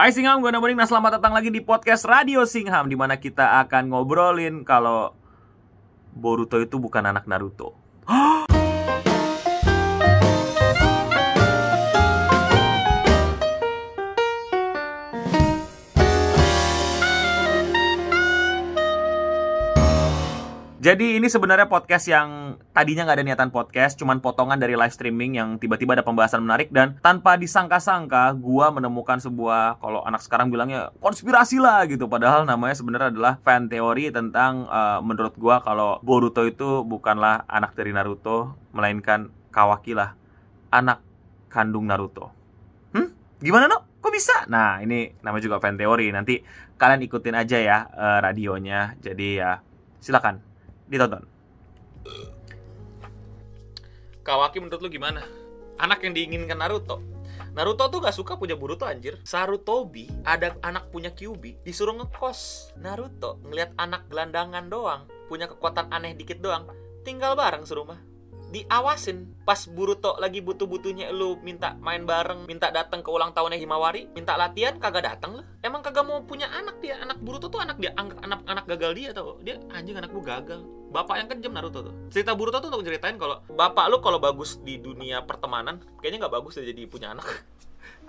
Hai Singham, gue Namuning. Nah, selamat datang lagi di podcast Radio Singham di mana kita akan ngobrolin kalau Boruto itu bukan anak Naruto. Jadi ini sebenarnya podcast yang tadinya nggak ada niatan podcast, cuman potongan dari live streaming yang tiba-tiba ada pembahasan menarik dan tanpa disangka-sangka gua menemukan sebuah kalau anak sekarang bilangnya konspirasi lah gitu. Padahal namanya sebenarnya adalah fan teori tentang uh, menurut gua kalau Boruto itu bukanlah anak dari Naruto, melainkan Kawaki lah anak kandung Naruto. Hmm? Gimana no? Kok bisa? Nah ini namanya juga fan teori. Nanti kalian ikutin aja ya uh, radionya. Jadi ya silakan ditonton. Kawaki menurut lu gimana? Anak yang diinginkan Naruto. Naruto tuh gak suka punya Boruto anjir. Sarutobi ada anak punya Kyubi disuruh ngekos. Naruto ngelihat anak gelandangan doang, punya kekuatan aneh dikit doang, tinggal bareng serumah diawasin pas Boruto lagi butuh-butuhnya lu minta main bareng, minta datang ke ulang tahunnya Himawari, minta latihan kagak datang lu. Emang kagak mau punya anak dia. Anak Boruto tuh anak dia anak anak, gagal dia tau. Dia anjing anak gagal. Bapak yang kejam Naruto tuh. Cerita Boruto tuh untuk ceritain kalau bapak lu kalau bagus di dunia pertemanan, kayaknya nggak bagus ya jadi punya anak.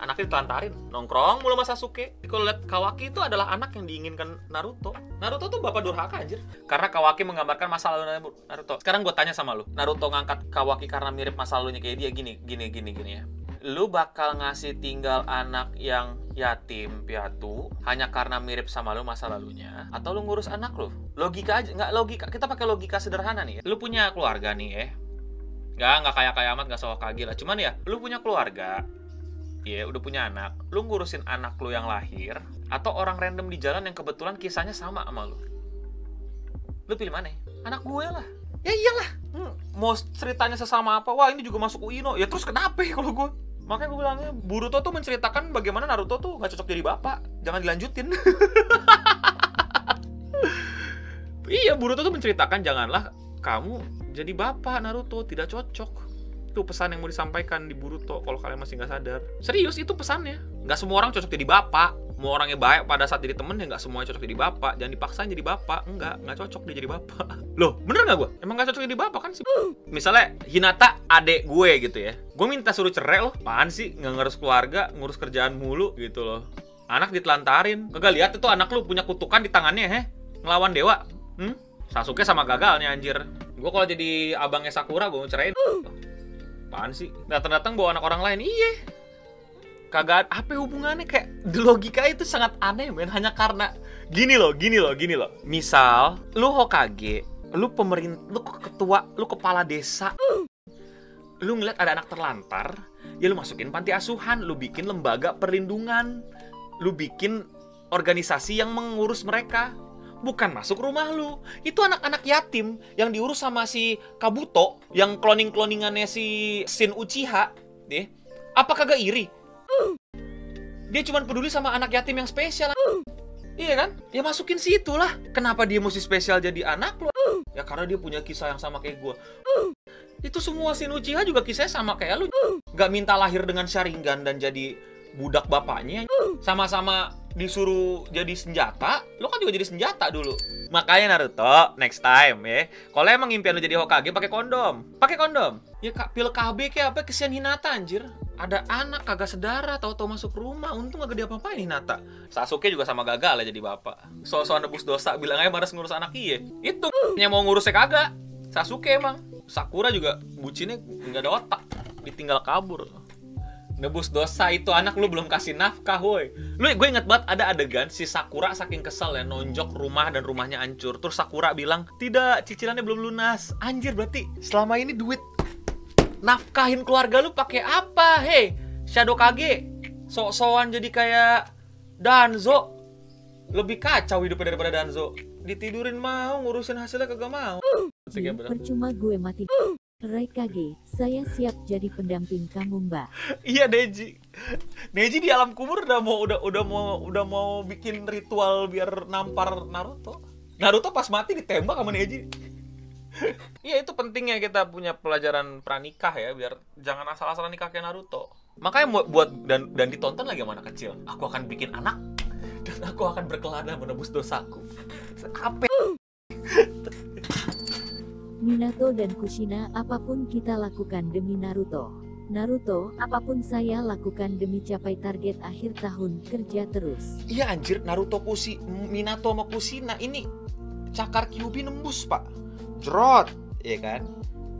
anaknya ditelantarin nongkrong mulu sama Sasuke. Kalau lihat Kawaki itu adalah anak yang diinginkan Naruto. Naruto tuh bapak durhaka anjir. Karena Kawaki menggambarkan masa lalu Naruto. Sekarang gue tanya sama lu Naruto ngangkat Kawaki karena mirip masa lalunya kayak dia gini gini gini gini ya. Lu bakal ngasih tinggal anak yang yatim piatu hanya karena mirip sama lu masa lalunya atau lu ngurus anak lu logika aja nggak logika kita pakai logika sederhana nih ya. lu punya keluarga nih ya nggak nggak kayak kayak amat nggak soal kagi lah cuman ya lu punya keluarga ya udah punya anak, lu ngurusin anak lu yang lahir atau orang random di jalan yang kebetulan kisahnya sama sama lu. Lu pilih mana? Anak gue lah. Ya iyalah. Hmm, mau ceritanya sesama apa? Wah, ini juga masuk Uino. Ya terus kenapa ya kalau gue? Makanya gue bilangnya Boruto tuh menceritakan bagaimana Naruto tuh gak cocok jadi bapak. Jangan dilanjutin. iya, Boruto tuh menceritakan janganlah kamu jadi bapak Naruto. Tidak cocok. Itu pesan yang mau disampaikan di Boruto kalau kalian masih nggak sadar. Serius itu pesannya. Nggak semua orang cocok jadi bapak mau orangnya baik pada saat jadi temen ya nggak semuanya cocok jadi bapak. Jangan dipaksain jadi bapak. Enggak nggak cocok dia jadi bapak. Loh bener nggak gue emang nggak cocok jadi bapak kan sih? Misalnya Hinata adek gue gitu ya. Gue minta suruh cerai loh. Apaan sih? Nggak ngurus keluarga ngurus kerjaan mulu gitu loh. Anak ditelantarin. Kagak lihat itu anak lu punya kutukan di tangannya heh ngelawan dewa. Hmm? Sasuke sama gagalnya anjir. Gue kalau jadi abangnya Sakura gue mau ceraiin apaan sih? Datang-datang bawa anak orang lain. Iya. Kagak apa hubungannya? Kayak logika itu sangat aneh men hanya karena gini loh gini loh gini loh misal lu Hokage lu pemerintah lu ketua lu kepala desa lu ngeliat ada anak terlantar ya lu masukin panti asuhan lu bikin lembaga perlindungan lu bikin organisasi yang mengurus mereka bukan masuk rumah lu. Itu anak-anak yatim yang diurus sama si Kabuto, yang cloning-cloningannya si Shin Uchiha, deh. Apa kagak iri? Dia cuma peduli sama anak yatim yang spesial. Iya kan? Ya masukin situ lah. Kenapa dia mesti spesial jadi anak lu? Ya karena dia punya kisah yang sama kayak gue. Itu semua Shin Uchiha juga kisahnya sama kayak lu. Gak minta lahir dengan Sharingan dan jadi budak bapaknya sama-sama disuruh jadi senjata lo kan juga jadi senjata dulu makanya Naruto next time ya kalau emang impian lo jadi Hokage pakai kondom pakai kondom ya kak pil KB kayak apa kesian Hinata anjir ada anak kagak sedara tahu-tahu masuk rumah. Untung gak dia apa-apain Hinata Sasuke juga sama gagal lah jadi bapak. So-so nebus dosa bilang aja maras ngurus anak iya itu yang mau ngurusnya kagak. Sasuke emang. Sakura juga bucinnya nggak ada otak. Ditinggal kabur. Nebus dosa itu anak lu belum kasih nafkah woi. Lu gue inget banget ada adegan si Sakura saking kesel ya nonjok rumah dan rumahnya hancur. Terus Sakura bilang tidak cicilannya belum lunas. Anjir berarti selama ini duit nafkahin keluarga lu pakai apa hei Shadow Kage sok-sokan jadi kayak Danzo lebih kacau hidupnya daripada Danzo ditidurin mau ngurusin hasilnya kagak mau percuma gue mati Raikage, saya siap jadi pendamping kamu, Mbak. iya, Neji. Neji di alam kubur udah mau udah udah mau udah mau bikin ritual biar nampar Naruto. Naruto pas mati ditembak sama Neji. Iya itu pentingnya kita punya pelajaran pranikah ya biar jangan asal-asalan nikah kayak Naruto. Makanya mau buat dan dan ditonton lagi sama anak kecil. Aku akan bikin anak dan aku akan berkelana menebus dosaku. Apa? Minato dan Kushina apa pun kita lakukan demi Naruto. Naruto, apa pun saya lakukan demi capai target akhir tahun, kerja terus. Iya anjir, Naruto Kushi, Minato sama Kushina ini cakar Kyuubi nembus, Pak. Jrot, ya kan?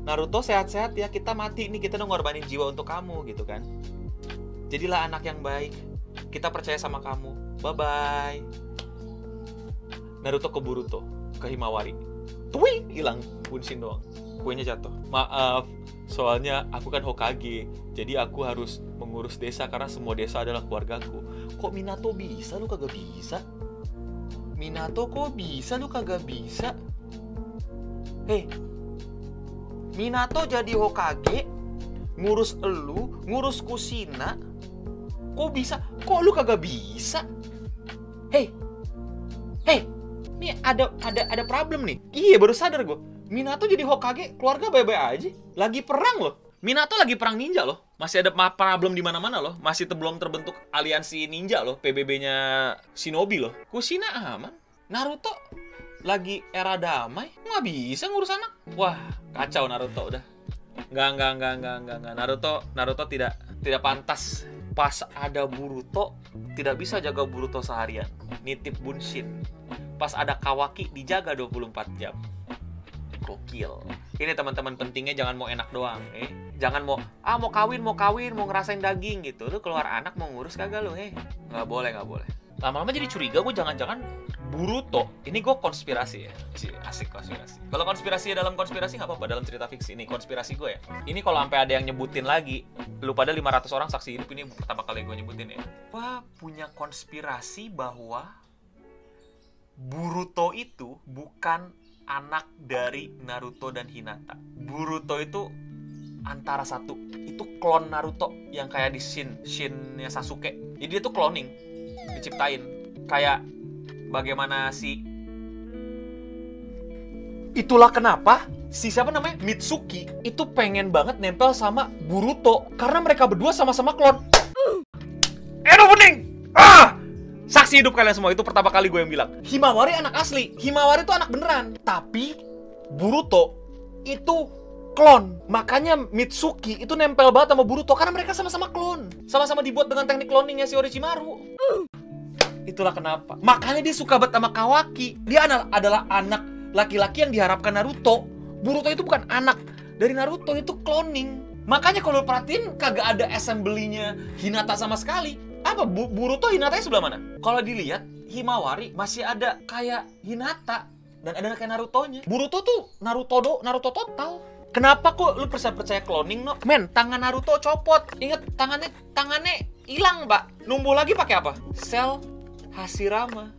Naruto sehat-sehat ya, kita mati nih, kita udah ngorbanin jiwa untuk kamu gitu kan. Jadilah anak yang baik. Kita percaya sama kamu. Bye-bye. Naruto ke Boruto, ke Himawari. Tui, hilang Bunshin doang. Kuenya jatuh. Maaf, soalnya aku kan Hokage. Jadi aku harus mengurus desa karena semua desa adalah keluargaku. Kok Minato bisa lu kagak bisa? Minato kok bisa lu kagak bisa? Hei, Minato jadi Hokage, ngurus elu, ngurus Kushina. Kok bisa? Kok lu kagak bisa? Hei, hei, ini ada ada ada problem nih. Iya baru sadar gue. Minato jadi Hokage, keluarga baik-baik aja. Lagi perang loh. Minato lagi perang ninja loh. Masih ada problem di mana-mana loh. Masih belum terbentuk aliansi ninja loh. PBB-nya Shinobi loh. Kushina aman. Naruto lagi era damai. Nggak bisa ngurus anak. Wah, kacau Naruto udah. Nggak, nggak, nggak, nggak, nggak, nggak. Naruto, Naruto tidak tidak pantas. Pas ada Boruto, tidak bisa jaga Boruto seharian. Nitip Bunshin. Pas ada Kawaki, dijaga 24 jam gokil. Ini teman-teman pentingnya jangan mau enak doang, eh. Jangan mau ah mau kawin, mau kawin, mau ngerasain daging gitu. Lu keluar anak mau ngurus kagak lu, eh. Nggak boleh, nggak boleh. Lama-lama jadi curiga gue jangan-jangan Boruto. Ini gue konspirasi ya. Asik konspirasi. Kalau konspirasi dalam konspirasi nggak apa-apa dalam cerita fiksi. Ini konspirasi gue ya. Ini kalau sampai ada yang nyebutin lagi, lu pada 500 orang saksi hidup ini pertama kali gue nyebutin ya. Wah, punya konspirasi bahwa Boruto itu bukan anak dari Naruto dan Hinata. Boruto itu antara satu. Itu klon Naruto yang kayak di Shin, Shinnya Sasuke. Jadi dia tuh cloning, diciptain. Kayak bagaimana si Itulah kenapa si siapa namanya Mitsuki itu pengen banget nempel sama Boruto karena mereka berdua sama-sama klon. Edo bening. Ah! Saksi hidup kalian semua itu pertama kali gue yang bilang. Himawari anak asli. Himawari itu anak beneran. Tapi Boruto itu klon. Makanya Mitsuki itu nempel banget sama Boruto karena mereka sama-sama klon. Sama-sama dibuat dengan teknik cloningnya si Orochimaru. Itulah kenapa. Makanya dia suka banget sama Kawaki. Dia adalah anak laki-laki yang diharapkan Naruto. Boruto itu bukan anak dari Naruto, itu cloning. Makanya kalau perhatiin kagak ada assembly-nya Hinata sama sekali. Apa Bu- Boruto Hinatanya sebelah mana? Kalau dilihat Himawari masih ada kayak Hinata dan ada kayak Naruto-nya. Boruto tuh Naruto do, Naruto total. Kenapa kok lu percaya percaya cloning no? Men, tangan Naruto copot. Ingat tangannya tangannya hilang, Pak. Numbuh lagi pakai apa? Sel Hashirama.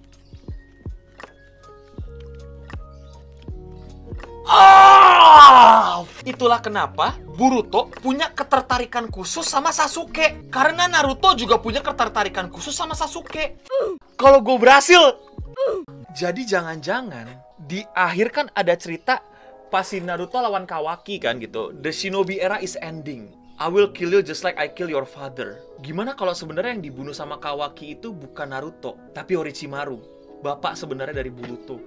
Ah! Itulah kenapa Boruto punya ketertarikan khusus sama Sasuke. Karena Naruto juga punya ketertarikan khusus sama Sasuke. Kalau gue berhasil. Jadi jangan-jangan di akhir kan ada cerita pas si Naruto lawan Kawaki kan gitu. The Shinobi era is ending. I will kill you just like I kill your father. Gimana kalau sebenarnya yang dibunuh sama Kawaki itu bukan Naruto, tapi Orochimaru. Bapak sebenarnya dari Boruto.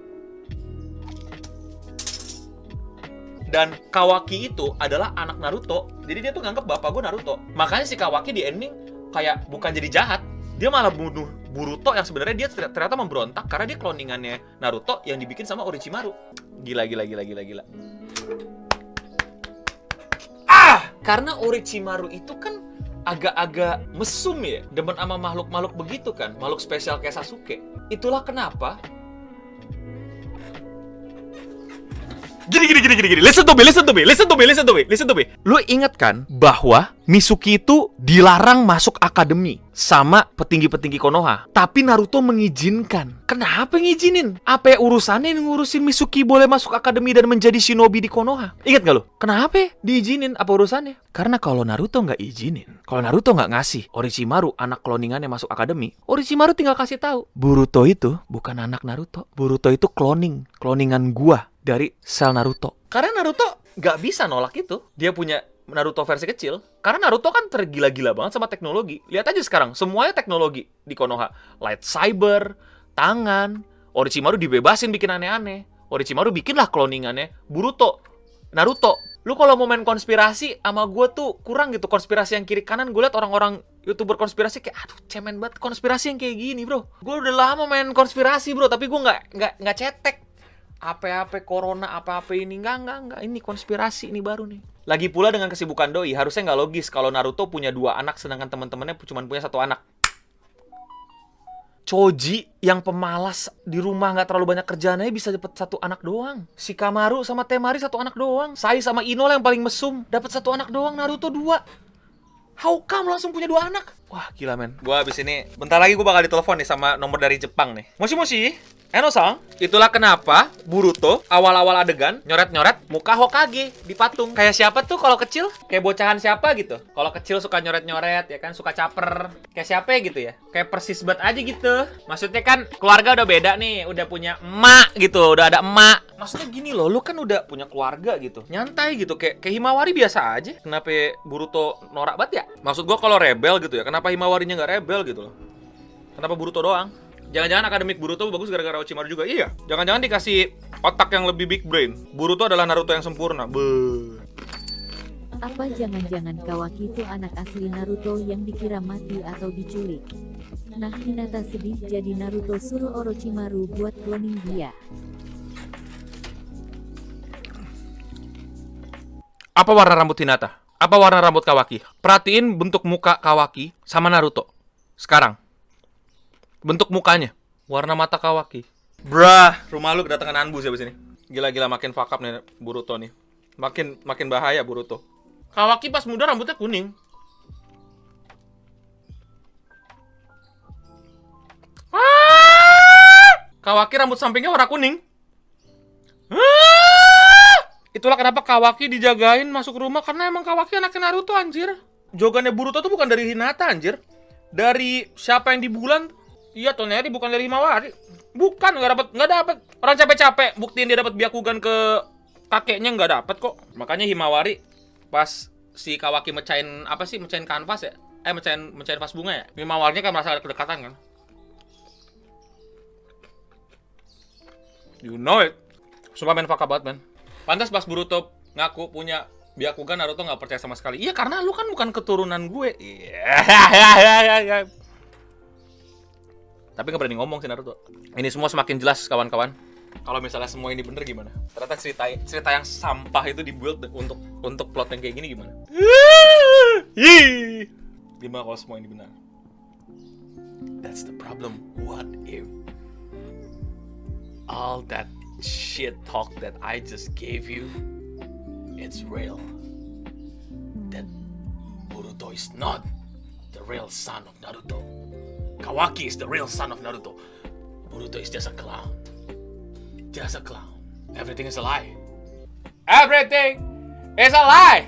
Dan Kawaki itu adalah anak Naruto. Jadi dia tuh nganggep bapak gue Naruto. Makanya si Kawaki di ending kayak bukan jadi jahat. Dia malah bunuh Boruto yang sebenarnya dia ter- ternyata memberontak karena dia cloningannya Naruto yang dibikin sama Orochimaru. Gila gila gila gila gila. Karena Orochimaru itu kan agak-agak mesum ya, demen sama makhluk-makhluk begitu kan, makhluk spesial kayak Sasuke. Itulah kenapa Gini gini gini gini gini. Listen to me, listen to me, listen to me, listen to me, listen to me. Lu ingat kan bahwa Misuki itu dilarang masuk akademi sama petinggi-petinggi Konoha. Tapi Naruto mengizinkan. Kenapa ngizinin? Apa ya urusannya ngurusin Misuki boleh masuk akademi dan menjadi shinobi di Konoha? Ingat gak lu? Kenapa diizinin? Apa urusannya? Karena kalau Naruto nggak izinin, kalau Naruto nggak ngasih Orochimaru anak cloningannya masuk akademi, Orochimaru tinggal kasih tahu, Boruto itu bukan anak Naruto. Boruto itu cloning, cloningan gua dari sel Naruto. Karena Naruto nggak bisa nolak itu. Dia punya Naruto versi kecil. Karena Naruto kan tergila-gila banget sama teknologi. Lihat aja sekarang, semuanya teknologi di Konoha. Lightsaber, tangan, Orochimaru dibebasin bikin aneh-aneh. Orochimaru bikinlah cloningannya. Boruto, Naruto. Lu kalau mau main konspirasi sama gue tuh kurang gitu konspirasi yang kiri kanan gue liat orang-orang youtuber konspirasi kayak aduh cemen banget konspirasi yang kayak gini bro gue udah lama main konspirasi bro tapi gue nggak nggak nggak cetek apa-apa corona apa-apa ini nggak nggak nggak ini konspirasi ini baru nih lagi pula dengan kesibukan doi harusnya nggak logis kalau Naruto punya dua anak sedangkan teman-temannya cuma punya satu anak Choji yang pemalas di rumah nggak terlalu banyak kerjaannya bisa dapat satu anak doang. Si Kamaru sama Temari satu anak doang. Sai sama Ino yang paling mesum dapat satu anak doang. Naruto dua. How come langsung punya dua anak? Wah gila men. Gua abis ini bentar lagi gua bakal ditelepon nih sama nomor dari Jepang nih. Moshi moshi. Eno-sang, itulah kenapa Boruto awal-awal adegan nyoret-nyoret muka Hokage di patung. Kayak siapa tuh kalau kecil? Kayak bocahan siapa gitu? Kalau kecil suka nyoret-nyoret ya kan, suka caper. Kayak siapa gitu ya? Kayak persis banget aja gitu. Maksudnya kan keluarga udah beda nih, udah punya emak gitu, udah ada emak. Maksudnya gini loh, lu kan udah punya keluarga gitu. Nyantai gitu, kayak kayak Himawari biasa aja. Kenapa Boruto norak banget ya? Maksud gua kalau rebel gitu ya, kenapa Himawarinya nggak rebel gitu loh? Kenapa Boruto doang? Jangan-jangan akademik Boruto bagus gara-gara Orochimaru juga. Iya. Jangan-jangan dikasih otak yang lebih big brain. Boruto adalah Naruto yang sempurna. Be. Apa jangan-jangan Kawaki itu anak asli Naruto yang dikira mati atau diculik? Nah Hinata sedih jadi Naruto suruh Orochimaru buat cloning dia. Apa warna rambut Hinata? Apa warna rambut Kawaki? Perhatiin bentuk muka Kawaki sama Naruto. Sekarang. Bentuk mukanya. Warna mata Kawaki. Brah, rumah lu kedatangan Anbu siapa sini? Gila-gila makin fuck up nih Boruto nih. Makin makin bahaya Boruto. Kawaki pas muda rambutnya kuning. Ah! Kawaki rambut sampingnya warna kuning. Ah! Itulah kenapa Kawaki dijagain masuk rumah karena emang Kawaki anaknya Naruto anjir. Jogannya Boruto tuh bukan dari Hinata anjir. Dari siapa yang di bulan? Iya, Toneri bukan dari Himawari. Bukan, nggak dapat, nggak dapat. Orang capek-capek buktiin dia dapat Byakugan ke kakeknya nggak dapat kok. Makanya Himawari pas si Kawaki mecahin apa sih? Mecahin kanvas ya? Eh, mecahin mecahin vas bunga ya? Himawarinya kan merasa ada kedekatan kan? You know it. Sumpah main up banget, man. Pantas pas Boruto ngaku punya Byakugan Naruto nggak percaya sama sekali. Iya, karena lu kan bukan keturunan gue. Iya. Tapi nggak berani ngomong sih Naruto. Ini semua semakin jelas kawan-kawan. Kalau misalnya semua ini bener gimana? Ternyata cerita cerita yang sampah itu dibuild untuk untuk plot yang kayak gini gimana? Gimana kalau semua ini benar? That's the problem. What if all that shit talk that I just gave you, it's real? That Boruto is not the real son of Naruto. Kawaki is the real son of Naruto. Boruto is just a clown. Just a clown. Everything is a lie. Everything is a lie.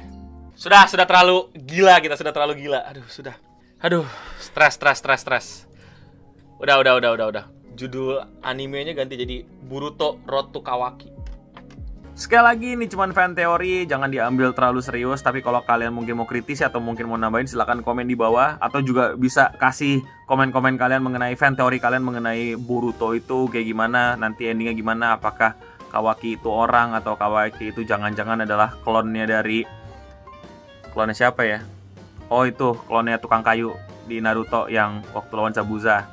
Sudah, sudah terlalu gila kita, sudah terlalu gila. Aduh, sudah. Aduh, stres, stres, stres, stres. Udah, udah, udah, udah, udah. Judul animenya ganti jadi Boruto Road to Kawaki. Sekali lagi ini cuma fan teori, jangan diambil terlalu serius. Tapi kalau kalian mungkin mau kritis atau mungkin mau nambahin, silahkan komen di bawah. Atau juga bisa kasih komen-komen kalian mengenai fan teori kalian mengenai Boruto itu kayak gimana, nanti endingnya gimana, apakah Kawaki itu orang atau Kawaki itu jangan-jangan adalah klonnya dari klonnya siapa ya? Oh itu klonnya tukang kayu di Naruto yang waktu lawan Zabuza.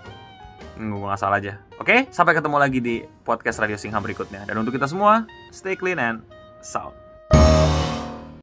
Hmm, gue nggak salah aja. Oke, sampai ketemu lagi di podcast Radio Singham berikutnya. Dan untuk kita semua, stay clean and sound.